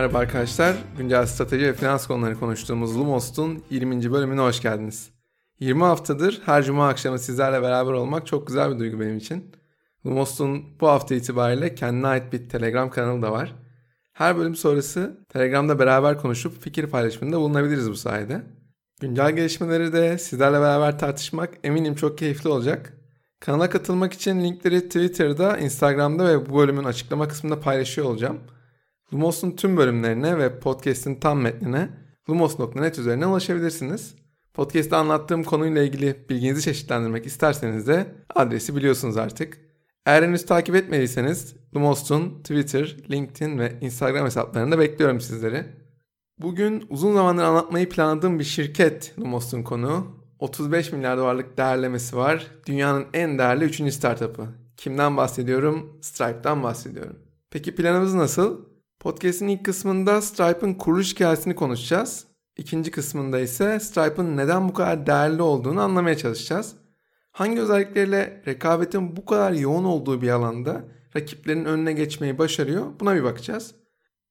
Merhaba arkadaşlar. Güncel strateji ve finans konuları konuştuğumuz Lumos'un 20. bölümüne hoş geldiniz. 20 haftadır her cuma akşamı sizlerle beraber olmak çok güzel bir duygu benim için. Lumos'un bu hafta itibariyle kendine ait bir Telegram kanalı da var. Her bölüm sonrası Telegram'da beraber konuşup fikir paylaşımında bulunabiliriz bu sayede. Güncel gelişmeleri de sizlerle beraber tartışmak eminim çok keyifli olacak. Kanala katılmak için linkleri Twitter'da, Instagram'da ve bu bölümün açıklama kısmında paylaşıyor olacağım. Lumos'un tüm bölümlerine ve podcast'in tam metnine lumos.net üzerinden ulaşabilirsiniz. Podcast'te anlattığım konuyla ilgili bilginizi çeşitlendirmek isterseniz de adresi biliyorsunuz artık. Eğer henüz takip etmediyseniz Lumos'un Twitter, LinkedIn ve Instagram hesaplarında bekliyorum sizleri. Bugün uzun zamandır anlatmayı planladığım bir şirket Lumos'un konuğu. 35 milyar dolarlık değerlemesi var. Dünyanın en değerli 3. startup'ı. Kimden bahsediyorum? Stripe'dan bahsediyorum. Peki planımız nasıl? Podcast'in ilk kısmında Stripe'ın kuruluş hikayesini konuşacağız. İkinci kısmında ise Stripe'ın neden bu kadar değerli olduğunu anlamaya çalışacağız. Hangi özellikleriyle rekabetin bu kadar yoğun olduğu bir alanda rakiplerin önüne geçmeyi başarıyor buna bir bakacağız.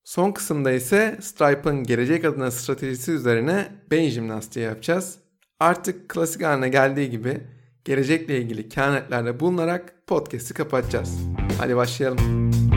Son kısımda ise Stripe'ın gelecek adına stratejisi üzerine beyin jimnastiği yapacağız. Artık klasik haline geldiği gibi gelecekle ilgili kehanetlerde bulunarak podcast'i kapatacağız. Hadi başlayalım.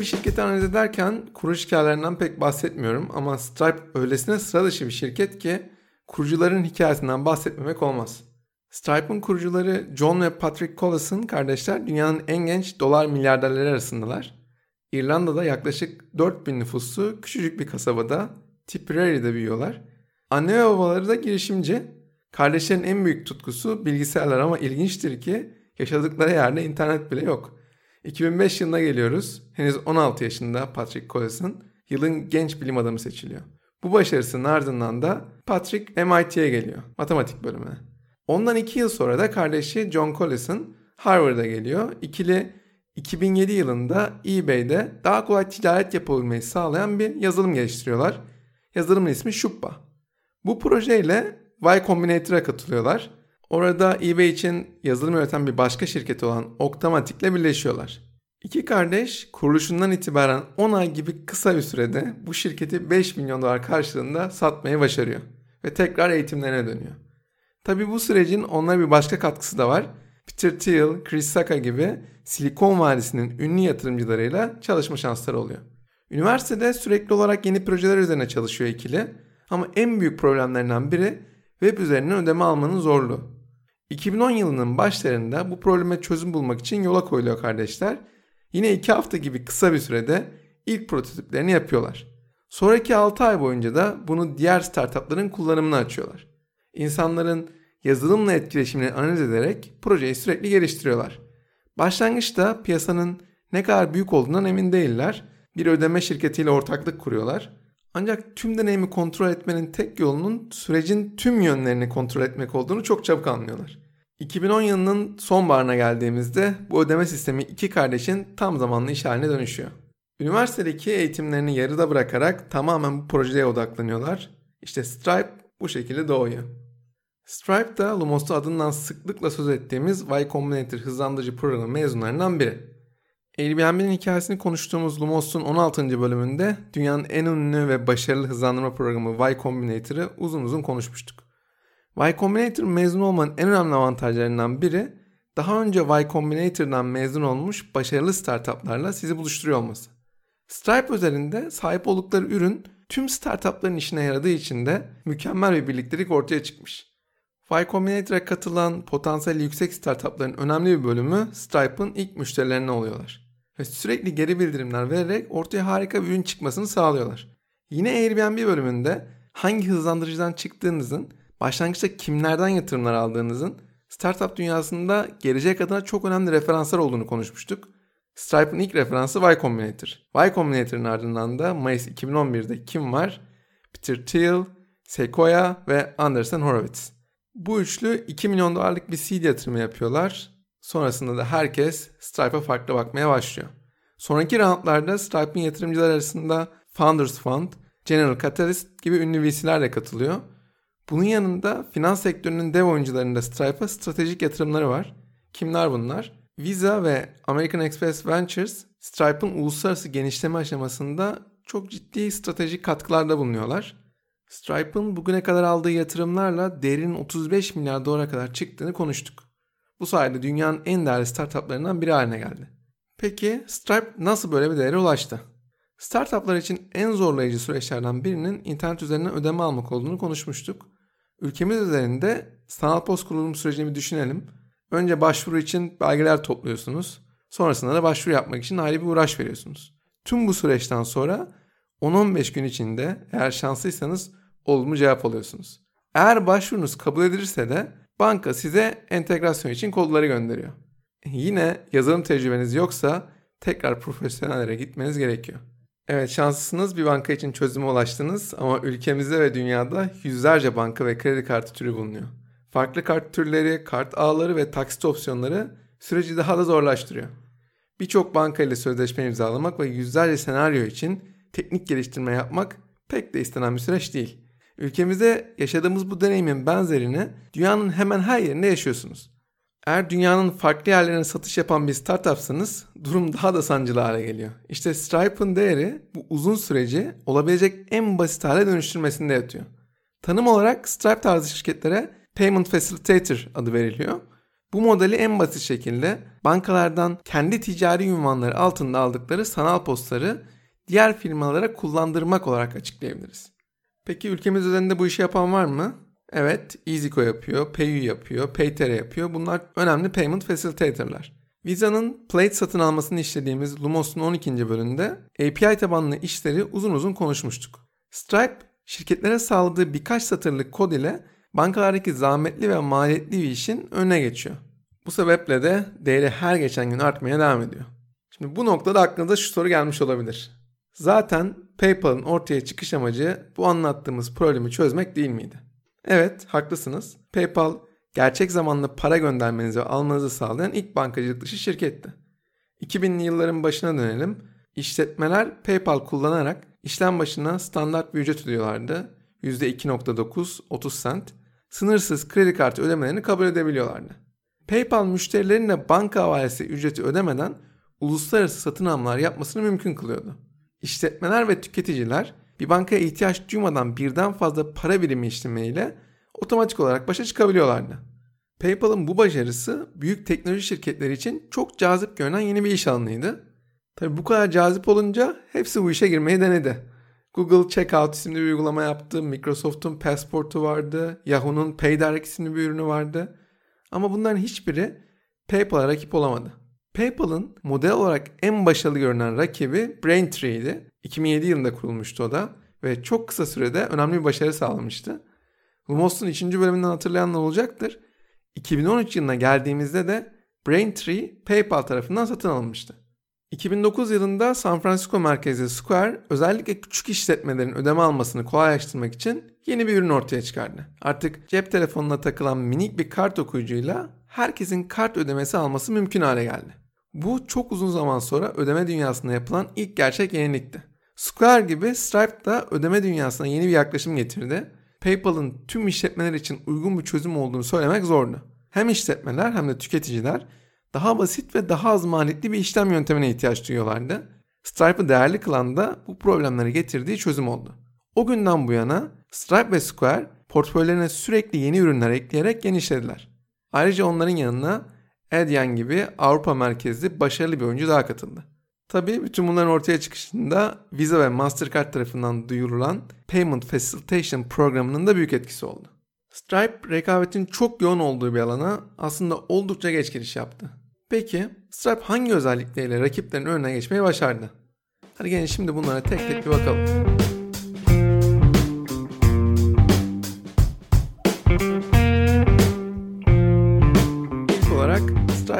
Bir şirketi analiz ederken kuruş hikayelerinden pek bahsetmiyorum ama Stripe öylesine sıra dışı bir şirket ki kurucuların hikayesinden bahsetmemek olmaz. Stripe'ın kurucuları John ve Patrick Collison kardeşler dünyanın en genç dolar milyarderleri arasındalar. İrlanda'da yaklaşık 4000 nüfuslu küçücük bir kasabada Tipperary'de büyüyorlar. Anne ve babaları da girişimci. Kardeşlerin en büyük tutkusu bilgisayarlar ama ilginçtir ki yaşadıkları yerde internet bile yok. 2005 yılına geliyoruz. Henüz 16 yaşında Patrick Collison yılın genç bilim adamı seçiliyor. Bu başarısının ardından da Patrick MIT'ye geliyor. Matematik bölümüne. Ondan 2 yıl sonra da kardeşi John Collison Harvard'a geliyor. İkili 2007 yılında eBay'de daha kolay ticaret yapabilmeyi sağlayan bir yazılım geliştiriyorlar. Yazılımın ismi Shubba. Bu projeyle Y Combinator'a katılıyorlar. Orada eBay için yazılım üreten bir başka şirketi olan Octamatic ile birleşiyorlar. İki kardeş kuruluşundan itibaren 10 ay gibi kısa bir sürede bu şirketi 5 milyon dolar karşılığında satmayı başarıyor ve tekrar eğitimlerine dönüyor. Tabi bu sürecin onlara bir başka katkısı da var. Peter Thiel, Chris Sacca gibi Silikon Vadisi'nin ünlü yatırımcılarıyla çalışma şansları oluyor. Üniversitede sürekli olarak yeni projeler üzerine çalışıyor ikili ama en büyük problemlerinden biri web üzerinden ödeme almanın zorluğu. 2010 yılının başlarında bu probleme çözüm bulmak için yola koyuluyor kardeşler. Yine 2 hafta gibi kısa bir sürede ilk prototiplerini yapıyorlar. Sonraki 6 ay boyunca da bunu diğer startupların kullanımına açıyorlar. İnsanların yazılımla etkileşimini analiz ederek projeyi sürekli geliştiriyorlar. Başlangıçta piyasanın ne kadar büyük olduğundan emin değiller. Bir ödeme şirketiyle ortaklık kuruyorlar. Ancak tüm deneyimi kontrol etmenin tek yolunun sürecin tüm yönlerini kontrol etmek olduğunu çok çabuk anlıyorlar. 2010 yılının sonbaharına geldiğimizde bu ödeme sistemi iki kardeşin tam zamanlı iş haline dönüşüyor. Üniversitedeki eğitimlerini yarıda bırakarak tamamen bu projeye odaklanıyorlar. İşte Stripe bu şekilde doğuyor. Stripe da Lumos'ta adından sıklıkla söz ettiğimiz Y Combinator hızlandırıcı programı mezunlarından biri. Airbnb'nin hikayesini konuştuğumuz Lumos'un 16. bölümünde dünyanın en ünlü ve başarılı hızlandırma programı Y Combinator'ı uzun uzun konuşmuştuk. Y Combinator mezun olmanın en önemli avantajlarından biri daha önce Y Combinator'dan mezun olmuş başarılı startuplarla sizi buluşturuyor olması. Stripe üzerinde sahip oldukları ürün tüm startupların işine yaradığı için de mükemmel bir birliktelik ortaya çıkmış. Y Combinator'a katılan potansiyeli yüksek startupların önemli bir bölümü Stripe'ın ilk müşterilerine oluyorlar. Ve sürekli geri bildirimler vererek ortaya harika bir ürün çıkmasını sağlıyorlar. Yine Airbnb bölümünde hangi hızlandırıcıdan çıktığınızın, başlangıçta kimlerden yatırımlar aldığınızın startup dünyasında gelecek adına çok önemli referanslar olduğunu konuşmuştuk. Stripe'ın ilk referansı Y Combinator. Y Combinator'ın ardından da Mayıs 2011'de kim var? Peter Thiel, Sequoia ve Anderson Horowitz. Bu üçlü 2 milyon dolarlık bir seed yatırımı yapıyorlar. Sonrasında da herkes Stripe'a farklı bakmaya başlıyor. Sonraki roundlarda Stripe'ın yatırımcılar arasında Founders Fund, General Catalyst gibi ünlü VC'ler de katılıyor. Bunun yanında finans sektörünün dev oyuncularında Stripe'a stratejik yatırımları var. Kimler bunlar? Visa ve American Express Ventures Stripe'ın uluslararası genişleme aşamasında çok ciddi stratejik katkılarda bulunuyorlar. Stripe'ın bugüne kadar aldığı yatırımlarla değerinin 35 milyar dolara kadar çıktığını konuştuk. Bu sayede dünyanın en değerli startuplarından biri haline geldi. Peki Stripe nasıl böyle bir değere ulaştı? Startuplar için en zorlayıcı süreçlerden birinin internet üzerinden ödeme almak olduğunu konuşmuştuk. Ülkemiz üzerinde sanal post kurulum sürecini düşünelim. Önce başvuru için belgeler topluyorsunuz. Sonrasında da başvuru yapmak için ayrı bir uğraş veriyorsunuz. Tüm bu süreçten sonra 10-15 gün içinde eğer şanslıysanız olumlu cevap alıyorsunuz. Eğer başvurunuz kabul edilirse de banka size entegrasyon için kodları gönderiyor. Yine yazılım tecrübeniz yoksa tekrar profesyonellere gitmeniz gerekiyor. Evet şanslısınız bir banka için çözüme ulaştınız ama ülkemizde ve dünyada yüzlerce banka ve kredi kartı türü bulunuyor. Farklı kart türleri, kart ağları ve taksit opsiyonları süreci daha da zorlaştırıyor. Birçok banka ile sözleşme imzalamak ve yüzlerce senaryo için teknik geliştirme yapmak pek de istenen bir süreç değil. Ülkemizde yaşadığımız bu deneyimin benzerini dünyanın hemen her yerinde yaşıyorsunuz. Eğer dünyanın farklı yerlerine satış yapan bir startupsanız durum daha da sancılı hale geliyor. İşte Stripe'ın değeri bu uzun süreci olabilecek en basit hale dönüştürmesinde yatıyor. Tanım olarak Stripe tarzı şirketlere Payment Facilitator adı veriliyor. Bu modeli en basit şekilde bankalardan kendi ticari ünvanları altında aldıkları sanal postları diğer firmalara kullandırmak olarak açıklayabiliriz. Peki ülkemiz üzerinde bu işi yapan var mı? Evet, EasyCo yapıyor, PayU yapıyor, Paytere yapıyor. Bunlar önemli payment facilitator'lar. Visa'nın Plate satın almasını işlediğimiz Lumos'un 12. bölümünde API tabanlı işleri uzun uzun konuşmuştuk. Stripe, şirketlere sağladığı birkaç satırlık kod ile bankalardaki zahmetli ve maliyetli bir işin önüne geçiyor. Bu sebeple de değeri her geçen gün artmaya devam ediyor. Şimdi bu noktada aklınıza şu soru gelmiş olabilir. Zaten PayPal'ın ortaya çıkış amacı bu anlattığımız problemi çözmek değil miydi? Evet, haklısınız. PayPal gerçek zamanlı para göndermenizi ve almanızı sağlayan ilk bankacılık dışı şirketti. 2000'li yılların başına dönelim. İşletmeler PayPal kullanarak işlem başına standart bir ücret ödüyorlardı. %2.9 30 cent. Sınırsız kredi kartı ödemelerini kabul edebiliyorlardı. PayPal müşterilerine banka havalesi ücreti ödemeden uluslararası satın almalar yapmasını mümkün kılıyordu. İşletmeler ve tüketiciler bir bankaya ihtiyaç duymadan birden fazla para birimi işlemiyle otomatik olarak başa çıkabiliyorlardı. PayPal'ın bu başarısı büyük teknoloji şirketleri için çok cazip görünen yeni bir iş alanıydı. Tabi bu kadar cazip olunca hepsi bu işe girmeyi denedi. Google Checkout isimli bir uygulama yaptı, Microsoft'un Passport'u vardı, Yahoo'nun PayDirect isimli bir ürünü vardı. Ama bunların hiçbiri PayPal'a rakip olamadı. PayPal'ın model olarak en başarılı görünen rakibi Braintree'ydi. 2007 yılında kurulmuştu o da ve çok kısa sürede önemli bir başarı sağlamıştı. Lumos'un 3. bölümünden hatırlayanlar olacaktır. 2013 yılına geldiğimizde de Braintree PayPal tarafından satın alınmıştı. 2009 yılında San Francisco merkezli Square özellikle küçük işletmelerin ödeme almasını kolaylaştırmak için yeni bir ürün ortaya çıkardı. Artık cep telefonuna takılan minik bir kart okuyucuyla herkesin kart ödemesi alması mümkün hale geldi. Bu çok uzun zaman sonra ödeme dünyasında yapılan ilk gerçek yenilikti. Square gibi Stripe da ödeme dünyasına yeni bir yaklaşım getirdi. PayPal'ın tüm işletmeler için uygun bir çözüm olduğunu söylemek zordu. Hem işletmeler hem de tüketiciler daha basit ve daha az maliyetli bir işlem yöntemine ihtiyaç duyuyorlardı. Stripe'ı değerli kılan da bu problemleri getirdiği çözüm oldu. O günden bu yana Stripe ve Square portföylerine sürekli yeni ürünler ekleyerek genişlediler. Ayrıca onların yanına Adyen gibi Avrupa merkezli başarılı bir oyuncu daha katıldı. Tabii bütün bunların ortaya çıkışında Visa ve Mastercard tarafından duyurulan Payment Facilitation programının da büyük etkisi oldu. Stripe rekabetin çok yoğun olduğu bir alana aslında oldukça geç giriş yaptı. Peki Stripe hangi özellikleriyle rakiplerin önüne geçmeyi başardı? Hadi gelin şimdi bunlara tek tek bir bakalım.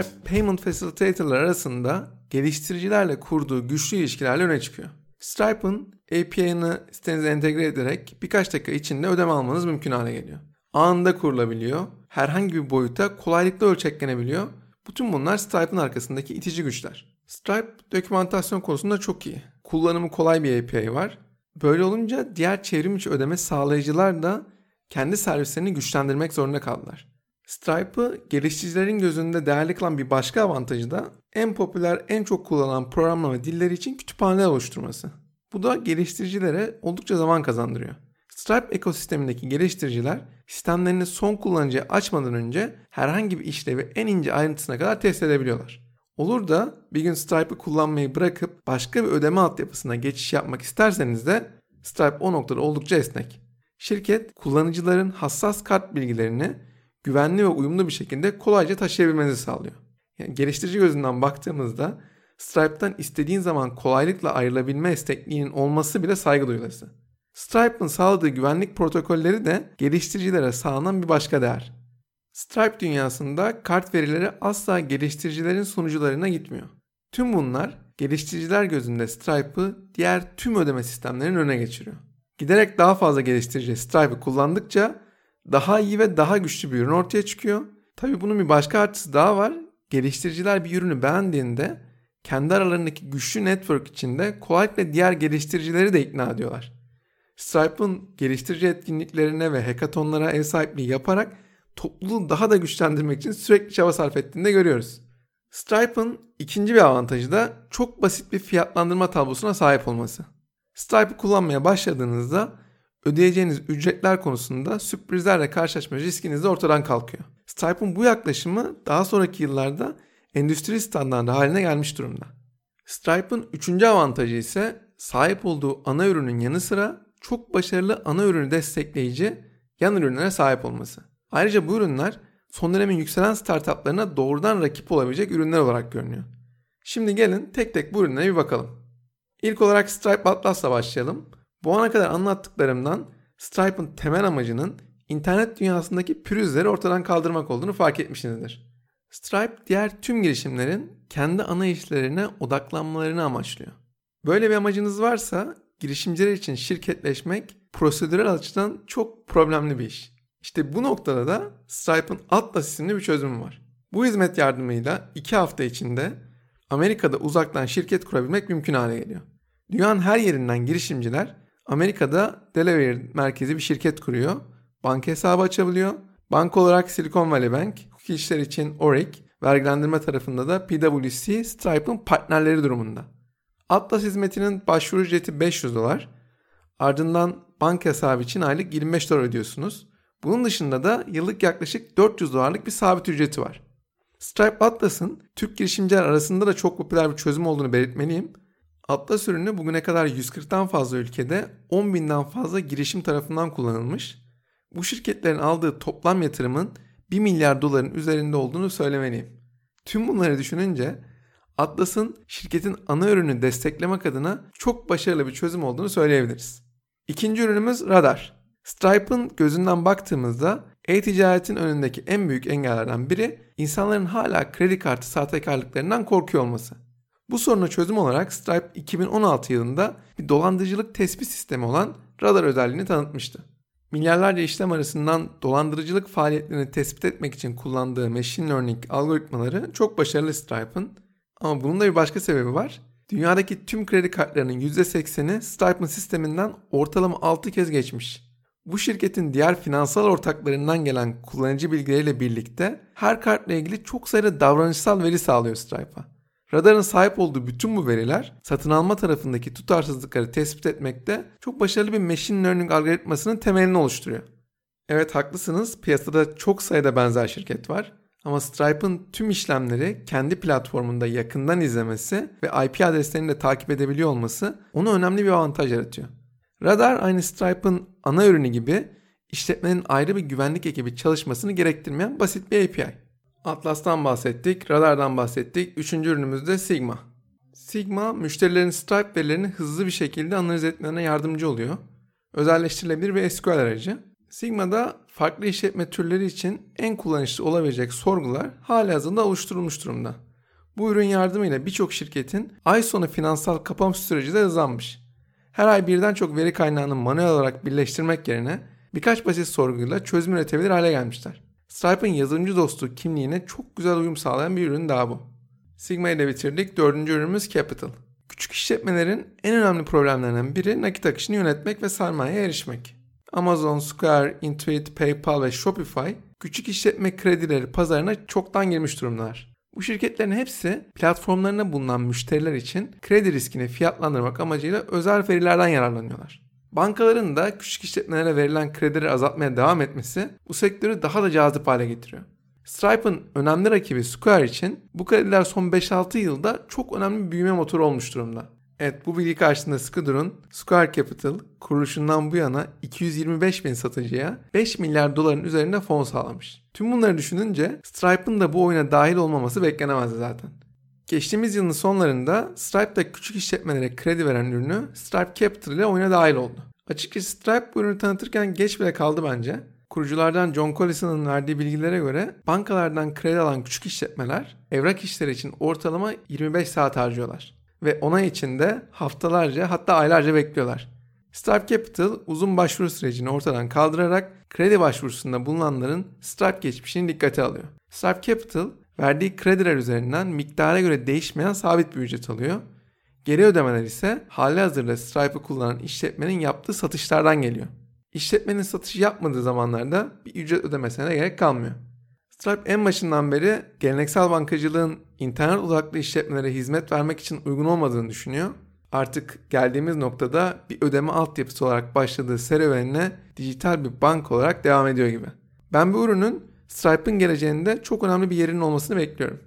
Stripe Payment Facilitator'lar arasında geliştiricilerle kurduğu güçlü ilişkilerle öne çıkıyor. Stripe'ın API'ını sitenize entegre ederek birkaç dakika içinde ödeme almanız mümkün hale geliyor. Anında kurulabiliyor, herhangi bir boyuta kolaylıkla ölçeklenebiliyor bütün bunlar Stripe'ın arkasındaki itici güçler. Stripe dokümantasyon konusunda çok iyi. Kullanımı kolay bir API var. Böyle olunca diğer çevrim içi ödeme sağlayıcılar da kendi servislerini güçlendirmek zorunda kaldılar. Stripe'ı geliştiricilerin gözünde değerli kılan bir başka avantajı da en popüler, en çok kullanılan programlama dilleri için kütüphaneler oluşturması. Bu da geliştiricilere oldukça zaman kazandırıyor. Stripe ekosistemindeki geliştiriciler sistemlerini son kullanıcıya açmadan önce herhangi bir işlevi en ince ayrıntısına kadar test edebiliyorlar. Olur da bir gün Stripe'ı kullanmayı bırakıp başka bir ödeme altyapısına geçiş yapmak isterseniz de Stripe o noktada oldukça esnek. Şirket kullanıcıların hassas kart bilgilerini güvenli ve uyumlu bir şekilde kolayca taşıyabilmenizi sağlıyor. Yani geliştirici gözünden baktığımızda Stripe'tan istediğin zaman kolaylıkla ayrılabilme esnekliğinin olması bile saygı duyulası. Stripe'ın sağladığı güvenlik protokolleri de geliştiricilere sağlanan bir başka değer. Stripe dünyasında kart verileri asla geliştiricilerin sunucularına gitmiyor. Tüm bunlar geliştiriciler gözünde Stripe'ı diğer tüm ödeme sistemlerinin öne geçiriyor. Giderek daha fazla geliştirici Stripe'ı kullandıkça daha iyi ve daha güçlü bir ürün ortaya çıkıyor. Tabi bunun bir başka artısı daha var. Geliştiriciler bir ürünü beğendiğinde kendi aralarındaki güçlü network içinde kolaylıkla diğer geliştiricileri de ikna ediyorlar. Stripe'ın geliştirici etkinliklerine ve hackathonlara ev sahipliği yaparak topluluğu daha da güçlendirmek için sürekli çaba sarf ettiğini de görüyoruz. Stripe'ın ikinci bir avantajı da çok basit bir fiyatlandırma tablosuna sahip olması. Stripe'ı kullanmaya başladığınızda ödeyeceğiniz ücretler konusunda sürprizlerle karşılaşma riskiniz de ortadan kalkıyor. Stripe'ın bu yaklaşımı daha sonraki yıllarda endüstri standartı haline gelmiş durumda. Stripe'ın üçüncü avantajı ise sahip olduğu ana ürünün yanı sıra çok başarılı ana ürünü destekleyici yan ürünlere sahip olması. Ayrıca bu ürünler son dönemin yükselen startuplarına doğrudan rakip olabilecek ürünler olarak görünüyor. Şimdi gelin tek tek bu ürünlere bir bakalım. İlk olarak Stripe Atlas'la başlayalım. Bu ana kadar anlattıklarımdan Stripe'ın temel amacının internet dünyasındaki pürüzleri ortadan kaldırmak olduğunu fark etmişsinizdir. Stripe diğer tüm girişimlerin kendi ana işlerine odaklanmalarını amaçlıyor. Böyle bir amacınız varsa girişimciler için şirketleşmek prosedürel açıdan çok problemli bir iş. İşte bu noktada da Stripe'ın Atlas isimli bir çözümü var. Bu hizmet yardımıyla 2 hafta içinde Amerika'da uzaktan şirket kurabilmek mümkün hale geliyor. Dünyanın her yerinden girişimciler Amerika'da Delaware merkezi bir şirket kuruyor. Banka hesabı açabiliyor. Banka olarak Silicon Valley Bank, hukuk işler için Oric, vergilendirme tarafında da PwC, Stripe'ın partnerleri durumunda. Atlas hizmetinin başvuru ücreti 500 dolar. Ardından banka hesabı için aylık 25 dolar ödüyorsunuz. Bunun dışında da yıllık yaklaşık 400 dolarlık bir sabit ücreti var. Stripe Atlas'ın Türk girişimciler arasında da çok popüler bir çözüm olduğunu belirtmeliyim. Atlas ürünü bugüne kadar 140'tan fazla ülkede 10 binden fazla girişim tarafından kullanılmış. Bu şirketlerin aldığı toplam yatırımın 1 milyar doların üzerinde olduğunu söylemeliyim. Tüm bunları düşününce Atlas'ın şirketin ana ürünü desteklemek adına çok başarılı bir çözüm olduğunu söyleyebiliriz. İkinci ürünümüz Radar. Stripe'ın gözünden baktığımızda e-ticaretin önündeki en büyük engellerden biri insanların hala kredi kartı sahtekarlıklarından korkuyor olması. Bu soruna çözüm olarak Stripe 2016 yılında bir dolandırıcılık tespit sistemi olan radar özelliğini tanıtmıştı. Milyarlarca işlem arasından dolandırıcılık faaliyetlerini tespit etmek için kullandığı machine learning algoritmaları çok başarılı Stripe'ın ama bunun da bir başka sebebi var. Dünyadaki tüm kredi kartlarının %80'i Stripe'ın sisteminden ortalama 6 kez geçmiş. Bu şirketin diğer finansal ortaklarından gelen kullanıcı bilgileriyle birlikte her kartla ilgili çok sayıda davranışsal veri sağlıyor Stripe'a. Radarın sahip olduğu bütün bu veriler satın alma tarafındaki tutarsızlıkları tespit etmekte çok başarılı bir machine learning algoritmasının temelini oluşturuyor. Evet haklısınız piyasada çok sayıda benzer şirket var. Ama Stripe'ın tüm işlemleri kendi platformunda yakından izlemesi ve IP adreslerini de takip edebiliyor olması onu önemli bir avantaj yaratıyor. Radar aynı Stripe'ın ana ürünü gibi işletmenin ayrı bir güvenlik ekibi çalışmasını gerektirmeyen basit bir API. Atlas'tan bahsettik, Radar'dan bahsettik. Üçüncü ürünümüz de Sigma. Sigma, müşterilerin Stripe verilerini hızlı bir şekilde analiz etmelerine yardımcı oluyor. Özelleştirilebilir bir SQL aracı. Sigma'da farklı işletme türleri için en kullanışlı olabilecek sorgular hala hazırda oluşturulmuş durumda. Bu ürün yardımıyla birçok şirketin ay sonu finansal kapam süreci de hızlanmış. Her ay birden çok veri kaynağını manuel olarak birleştirmek yerine birkaç basit sorguyla çözüm üretebilir hale gelmişler. Stripe'ın yazılımcı dostu kimliğine çok güzel uyum sağlayan bir ürün daha bu. Sigma ile bitirdik. Dördüncü ürünümüz Capital. Küçük işletmelerin en önemli problemlerinden biri nakit akışını yönetmek ve sermayeye erişmek. Amazon, Square, Intuit, PayPal ve Shopify küçük işletme kredileri pazarına çoktan girmiş durumdalar. Bu şirketlerin hepsi platformlarına bulunan müşteriler için kredi riskini fiyatlandırmak amacıyla özel verilerden yararlanıyorlar. Bankaların da küçük işletmelere verilen kredileri azaltmaya devam etmesi bu sektörü daha da cazip hale getiriyor. Stripe'ın önemli rakibi Square için bu krediler son 5-6 yılda çok önemli bir büyüme motoru olmuş durumda. Evet bu bilgi karşısında sıkı durun. Square Capital kuruluşundan bu yana 225 bin satıcıya 5 milyar doların üzerinde fon sağlamış. Tüm bunları düşününce Stripe'ın da bu oyuna dahil olmaması beklenemezdi zaten. Geçtiğimiz yılın sonlarında Stripe da küçük işletmelere kredi veren ürünü Stripe Capital ile oyuna dahil oldu. Açıkçası Stripe bu ürünü tanıtırken geç bile kaldı bence. Kuruculardan John Collison'ın verdiği bilgilere göre bankalardan kredi alan küçük işletmeler evrak işleri için ortalama 25 saat harcıyorlar. Ve onay içinde haftalarca hatta aylarca bekliyorlar. Stripe Capital uzun başvuru sürecini ortadan kaldırarak kredi başvurusunda bulunanların Stripe geçmişini dikkate alıyor. Stripe Capital verdiği krediler üzerinden miktara göre değişmeyen sabit bir ücret alıyor. Geri ödemeler ise hali hazırda Stripe'ı kullanan işletmenin yaptığı satışlardan geliyor. İşletmenin satışı yapmadığı zamanlarda bir ücret ödemesine de gerek kalmıyor. Stripe en başından beri geleneksel bankacılığın internet odaklı işletmelere hizmet vermek için uygun olmadığını düşünüyor. Artık geldiğimiz noktada bir ödeme altyapısı olarak başladığı serüvenine dijital bir bank olarak devam ediyor gibi. Ben bu ürünün Stripe'ın geleceğinde çok önemli bir yerinin olmasını bekliyorum.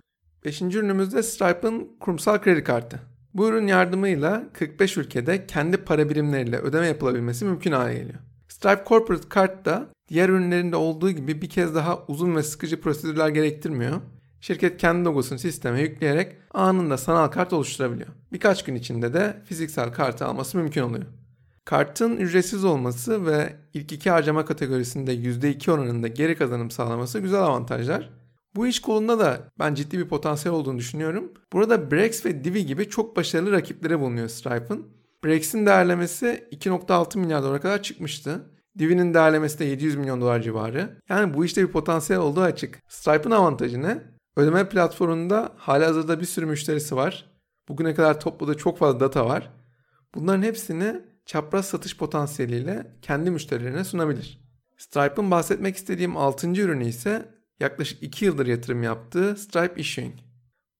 Beşinci ürünümüzde Stripe'ın kurumsal kredi kartı. Bu ürün yardımıyla 45 ülkede kendi para birimleriyle ödeme yapılabilmesi mümkün hale geliyor. Stripe Corporate Card da diğer ürünlerinde olduğu gibi bir kez daha uzun ve sıkıcı prosedürler gerektirmiyor. Şirket kendi logosunu sisteme yükleyerek anında sanal kart oluşturabiliyor. Birkaç gün içinde de fiziksel kartı alması mümkün oluyor. Kartın ücretsiz olması ve ilk iki harcama kategorisinde %2 oranında geri kazanım sağlaması güzel avantajlar. Bu iş kolunda da ben ciddi bir potansiyel olduğunu düşünüyorum. Burada Brex ve Divi gibi çok başarılı rakipleri bulunuyor Stripe'ın. Brex'in değerlemesi 2.6 milyar dolara kadar çıkmıştı. Divi'nin değerlemesi de 700 milyon dolar civarı. Yani bu işte bir potansiyel olduğu açık. Stripe'ın avantajı ne? Ödeme platformunda hali hazırda bir sürü müşterisi var. Bugüne kadar topladığı çok fazla data var. Bunların hepsini çapraz satış potansiyeliyle kendi müşterilerine sunabilir. Stripe'ın bahsetmek istediğim 6. ürünü ise yaklaşık 2 yıldır yatırım yaptığı Stripe Issuing.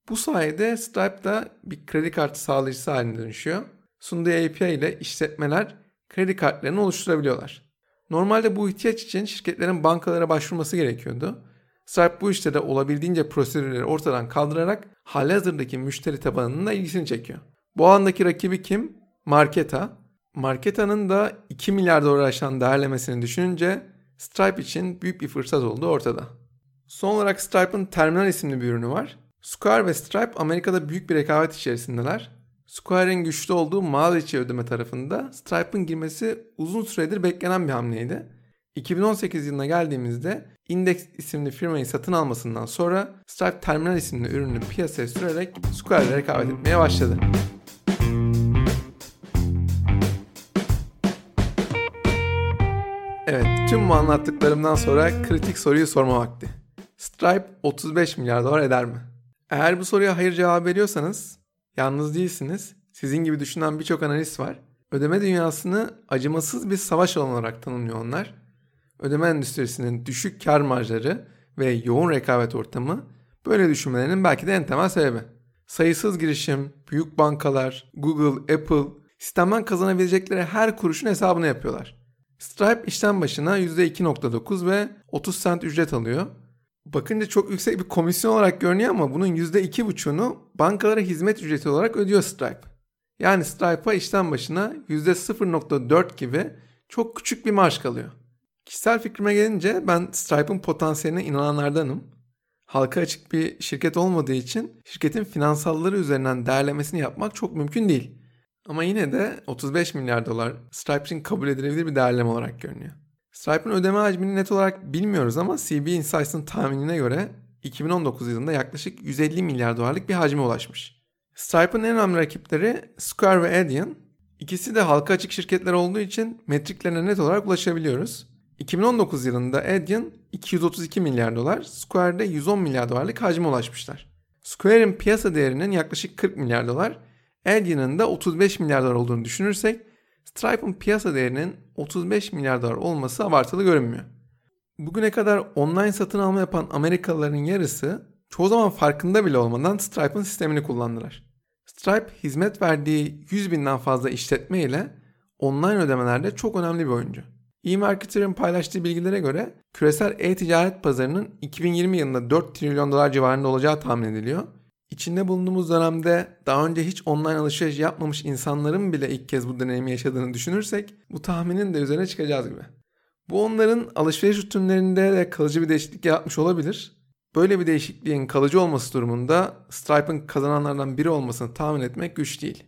Bu sayede Stripe da bir kredi kartı sağlayıcısı haline dönüşüyor. Sunduğu API ile işletmeler kredi kartlarını oluşturabiliyorlar. Normalde bu ihtiyaç için şirketlerin bankalara başvurması gerekiyordu. Stripe bu işte de olabildiğince prosedürleri ortadan kaldırarak halihazırdaki müşteri tabanının da ilgisini çekiyor. Bu alandaki rakibi kim? Marketa. Marketa'nın da 2 milyar dolar aşan değerlemesini düşününce Stripe için büyük bir fırsat olduğu ortada. Son olarak Stripe'ın Terminal isimli bir ürünü var. Square ve Stripe Amerika'da büyük bir rekabet içerisindeler. Square'in güçlü olduğu mağaza içi ödeme tarafında Stripe'ın girmesi uzun süredir beklenen bir hamleydi. 2018 yılına geldiğimizde Index isimli firmayı satın almasından sonra Stripe Terminal isimli ürünü piyasaya sürerek Square rekabet etmeye başladı. Anlattıklarımdan sonra kritik soruyu sorma vakti. Stripe 35 milyar dolar eder mi? Eğer bu soruya hayır cevap veriyorsanız yalnız değilsiniz. Sizin gibi düşünen birçok analist var. Ödeme dünyasını acımasız bir savaş alanı olarak tanımlıyor onlar. Ödeme endüstrisinin düşük kar marjları ve yoğun rekabet ortamı böyle düşünmelerinin belki de en temel sebebi. Sayısız girişim, büyük bankalar, Google, Apple sistemden kazanabilecekleri her kuruşun hesabını yapıyorlar. Stripe işlem başına %2.9 ve 30 cent ücret alıyor. Bakınca çok yüksek bir komisyon olarak görünüyor ama bunun %2.5'unu bankalara hizmet ücreti olarak ödüyor Stripe. Yani Stripe'a işlem başına %0.4 gibi çok küçük bir marş kalıyor. Kişisel fikrime gelince ben Stripe'ın potansiyeline inananlardanım. Halka açık bir şirket olmadığı için şirketin finansalları üzerinden değerlemesini yapmak çok mümkün değil. Ama yine de 35 milyar dolar Stripe için kabul edilebilir bir değerleme olarak görünüyor. Stripe'ın ödeme hacmini net olarak bilmiyoruz ama CB Insights'ın tahminine göre 2019 yılında yaklaşık 150 milyar dolarlık bir hacme ulaşmış. Stripe'ın en önemli rakipleri Square ve Adyen. İkisi de halka açık şirketler olduğu için metriklerine net olarak ulaşabiliyoruz. 2019 yılında Adyen 232 milyar dolar, Square'de 110 milyar dolarlık hacme ulaşmışlar. Square'in piyasa değerinin yaklaşık 40 milyar dolar, Adyen'in de 35 milyar dolar olduğunu düşünürsek Stripe'ın piyasa değerinin 35 milyar dolar olması abartılı görünmüyor. Bugüne kadar online satın alma yapan Amerikalıların yarısı çoğu zaman farkında bile olmadan Stripe'ın sistemini kullandılar. Stripe hizmet verdiği 100 binden fazla işletme ile online ödemelerde çok önemli bir oyuncu. E-Marketer'ın paylaştığı bilgilere göre küresel e-ticaret pazarının 2020 yılında 4 trilyon dolar civarında olacağı tahmin ediliyor. İçinde bulunduğumuz dönemde daha önce hiç online alışveriş yapmamış insanların bile ilk kez bu deneyimi yaşadığını düşünürsek bu tahminin de üzerine çıkacağız gibi. Bu onların alışveriş rutinlerinde de kalıcı bir değişiklik yapmış olabilir. Böyle bir değişikliğin kalıcı olması durumunda Stripe'ın kazananlardan biri olmasını tahmin etmek güç değil.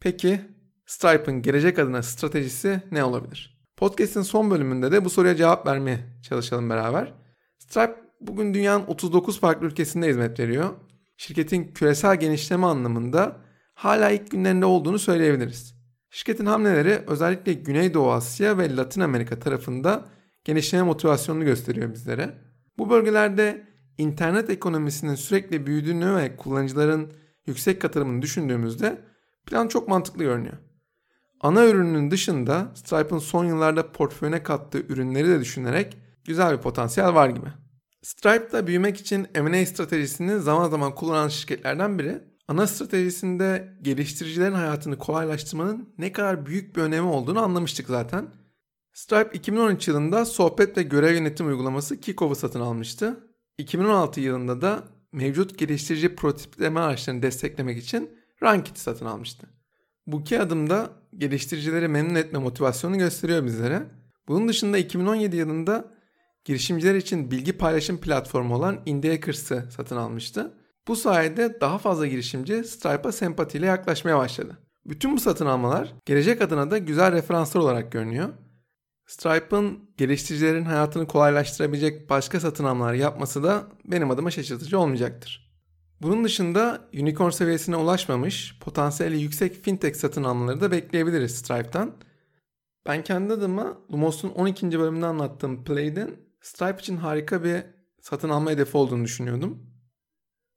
Peki Stripe'ın gelecek adına stratejisi ne olabilir? Podcast'in son bölümünde de bu soruya cevap vermeye çalışalım beraber. Stripe bugün dünyanın 39 farklı ülkesinde hizmet veriyor. Şirketin küresel genişleme anlamında hala ilk günlerinde olduğunu söyleyebiliriz. Şirketin hamleleri özellikle Güneydoğu Asya ve Latin Amerika tarafında genişleme motivasyonunu gösteriyor bizlere. Bu bölgelerde internet ekonomisinin sürekli büyüdüğünü ve kullanıcıların yüksek katılımını düşündüğümüzde plan çok mantıklı görünüyor. Ana ürünün dışında Stripe'ın son yıllarda portföyüne kattığı ürünleri de düşünerek güzel bir potansiyel var gibi. Stripe da büyümek için M&A stratejisini zaman zaman kullanan şirketlerden biri. Ana stratejisinde geliştiricilerin hayatını kolaylaştırmanın ne kadar büyük bir önemi olduğunu anlamıştık zaten. Stripe 2013 yılında sohbet ve görev yönetim uygulaması Kickoff'u satın almıştı. 2016 yılında da mevcut geliştirici prototipleme araçlarını desteklemek için Rankit'i satın almıştı. Bu iki adımda geliştiricileri memnun etme motivasyonu gösteriyor bizlere. Bunun dışında 2017 yılında girişimciler için bilgi paylaşım platformu olan Indiekers'ı satın almıştı. Bu sayede daha fazla girişimci Stripe'a sempatiyle yaklaşmaya başladı. Bütün bu satın almalar gelecek adına da güzel referanslar olarak görünüyor. Stripe'ın geliştiricilerin hayatını kolaylaştırabilecek başka satın almalar yapması da benim adıma şaşırtıcı olmayacaktır. Bunun dışında unicorn seviyesine ulaşmamış potansiyeli yüksek fintech satın almaları da bekleyebiliriz Stripe'tan. Ben kendi adıma Lumos'un 12. bölümünde anlattığım Play'den Stripe için harika bir satın alma hedefi olduğunu düşünüyordum.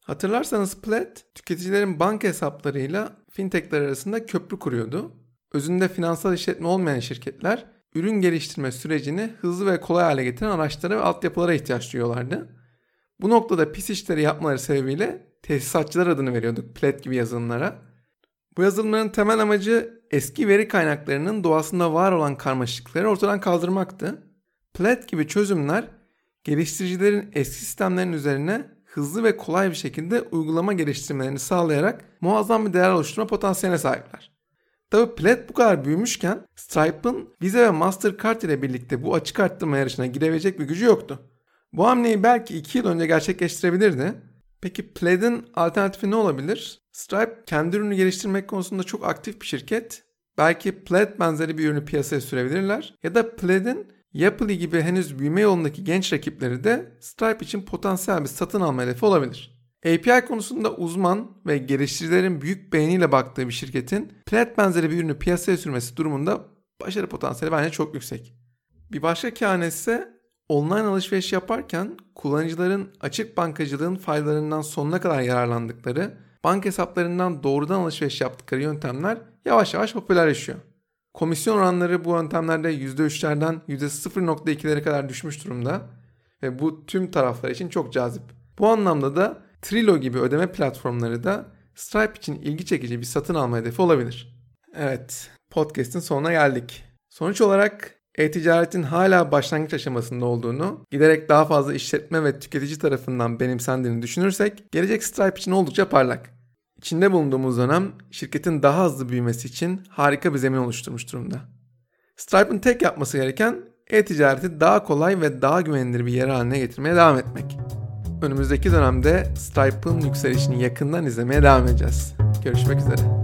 Hatırlarsanız Plaid, tüketicilerin banka hesaplarıyla fintechler arasında köprü kuruyordu. Özünde finansal işletme olmayan şirketler ürün geliştirme sürecini hızlı ve kolay hale getiren araçlara ve altyapılara ihtiyaç duyuyorlardı. Bu noktada pis işleri yapmaları sebebiyle tesisatçılar adını veriyorduk Plaid gibi yazılımlara. Bu yazılımların temel amacı eski veri kaynaklarının doğasında var olan karmaşıklıkları ortadan kaldırmaktı. Plaid gibi çözümler geliştiricilerin eski sistemlerin üzerine hızlı ve kolay bir şekilde uygulama geliştirmelerini sağlayarak muazzam bir değer oluşturma potansiyeline sahipler. Tabi Plaid bu kadar büyümüşken Stripe'ın Visa ve Mastercard ile birlikte bu açık arttırma yarışına girebilecek bir gücü yoktu. Bu hamleyi belki 2 yıl önce gerçekleştirebilirdi. Peki Plaid'in alternatifi ne olabilir? Stripe kendi ürünü geliştirmek konusunda çok aktif bir şirket. Belki Plaid benzeri bir ürünü piyasaya sürebilirler. Ya da Plaid'in Yapılı gibi henüz büyüme yolundaki genç rakipleri de Stripe için potansiyel bir satın alma hedefi olabilir. API konusunda uzman ve geliştiricilerin büyük beğeniyle baktığı bir şirketin Plaid benzeri bir ürünü piyasaya sürmesi durumunda başarı potansiyeli bence çok yüksek. Bir başka kehanet ise online alışveriş yaparken kullanıcıların açık bankacılığın faydalarından sonuna kadar yararlandıkları, bank hesaplarından doğrudan alışveriş yaptıkları yöntemler yavaş yavaş popülerleşiyor. Komisyon oranları bu yöntemlerde %3'lerden %0.2'lere kadar düşmüş durumda ve bu tüm taraflar için çok cazip. Bu anlamda da Trilo gibi ödeme platformları da Stripe için ilgi çekici bir satın alma hedefi olabilir. Evet, podcast'in sonuna geldik. Sonuç olarak e-ticaretin hala başlangıç aşamasında olduğunu, giderek daha fazla işletme ve tüketici tarafından benimsendiğini düşünürsek, gelecek Stripe için oldukça parlak. İçinde bulunduğumuz dönem şirketin daha hızlı büyümesi için harika bir zemin oluşturmuş durumda. Stripe'ın tek yapması gereken e-ticareti daha kolay ve daha güvenilir bir yer haline getirmeye devam etmek. Önümüzdeki dönemde Stripe'ın yükselişini yakından izlemeye devam edeceğiz. Görüşmek üzere.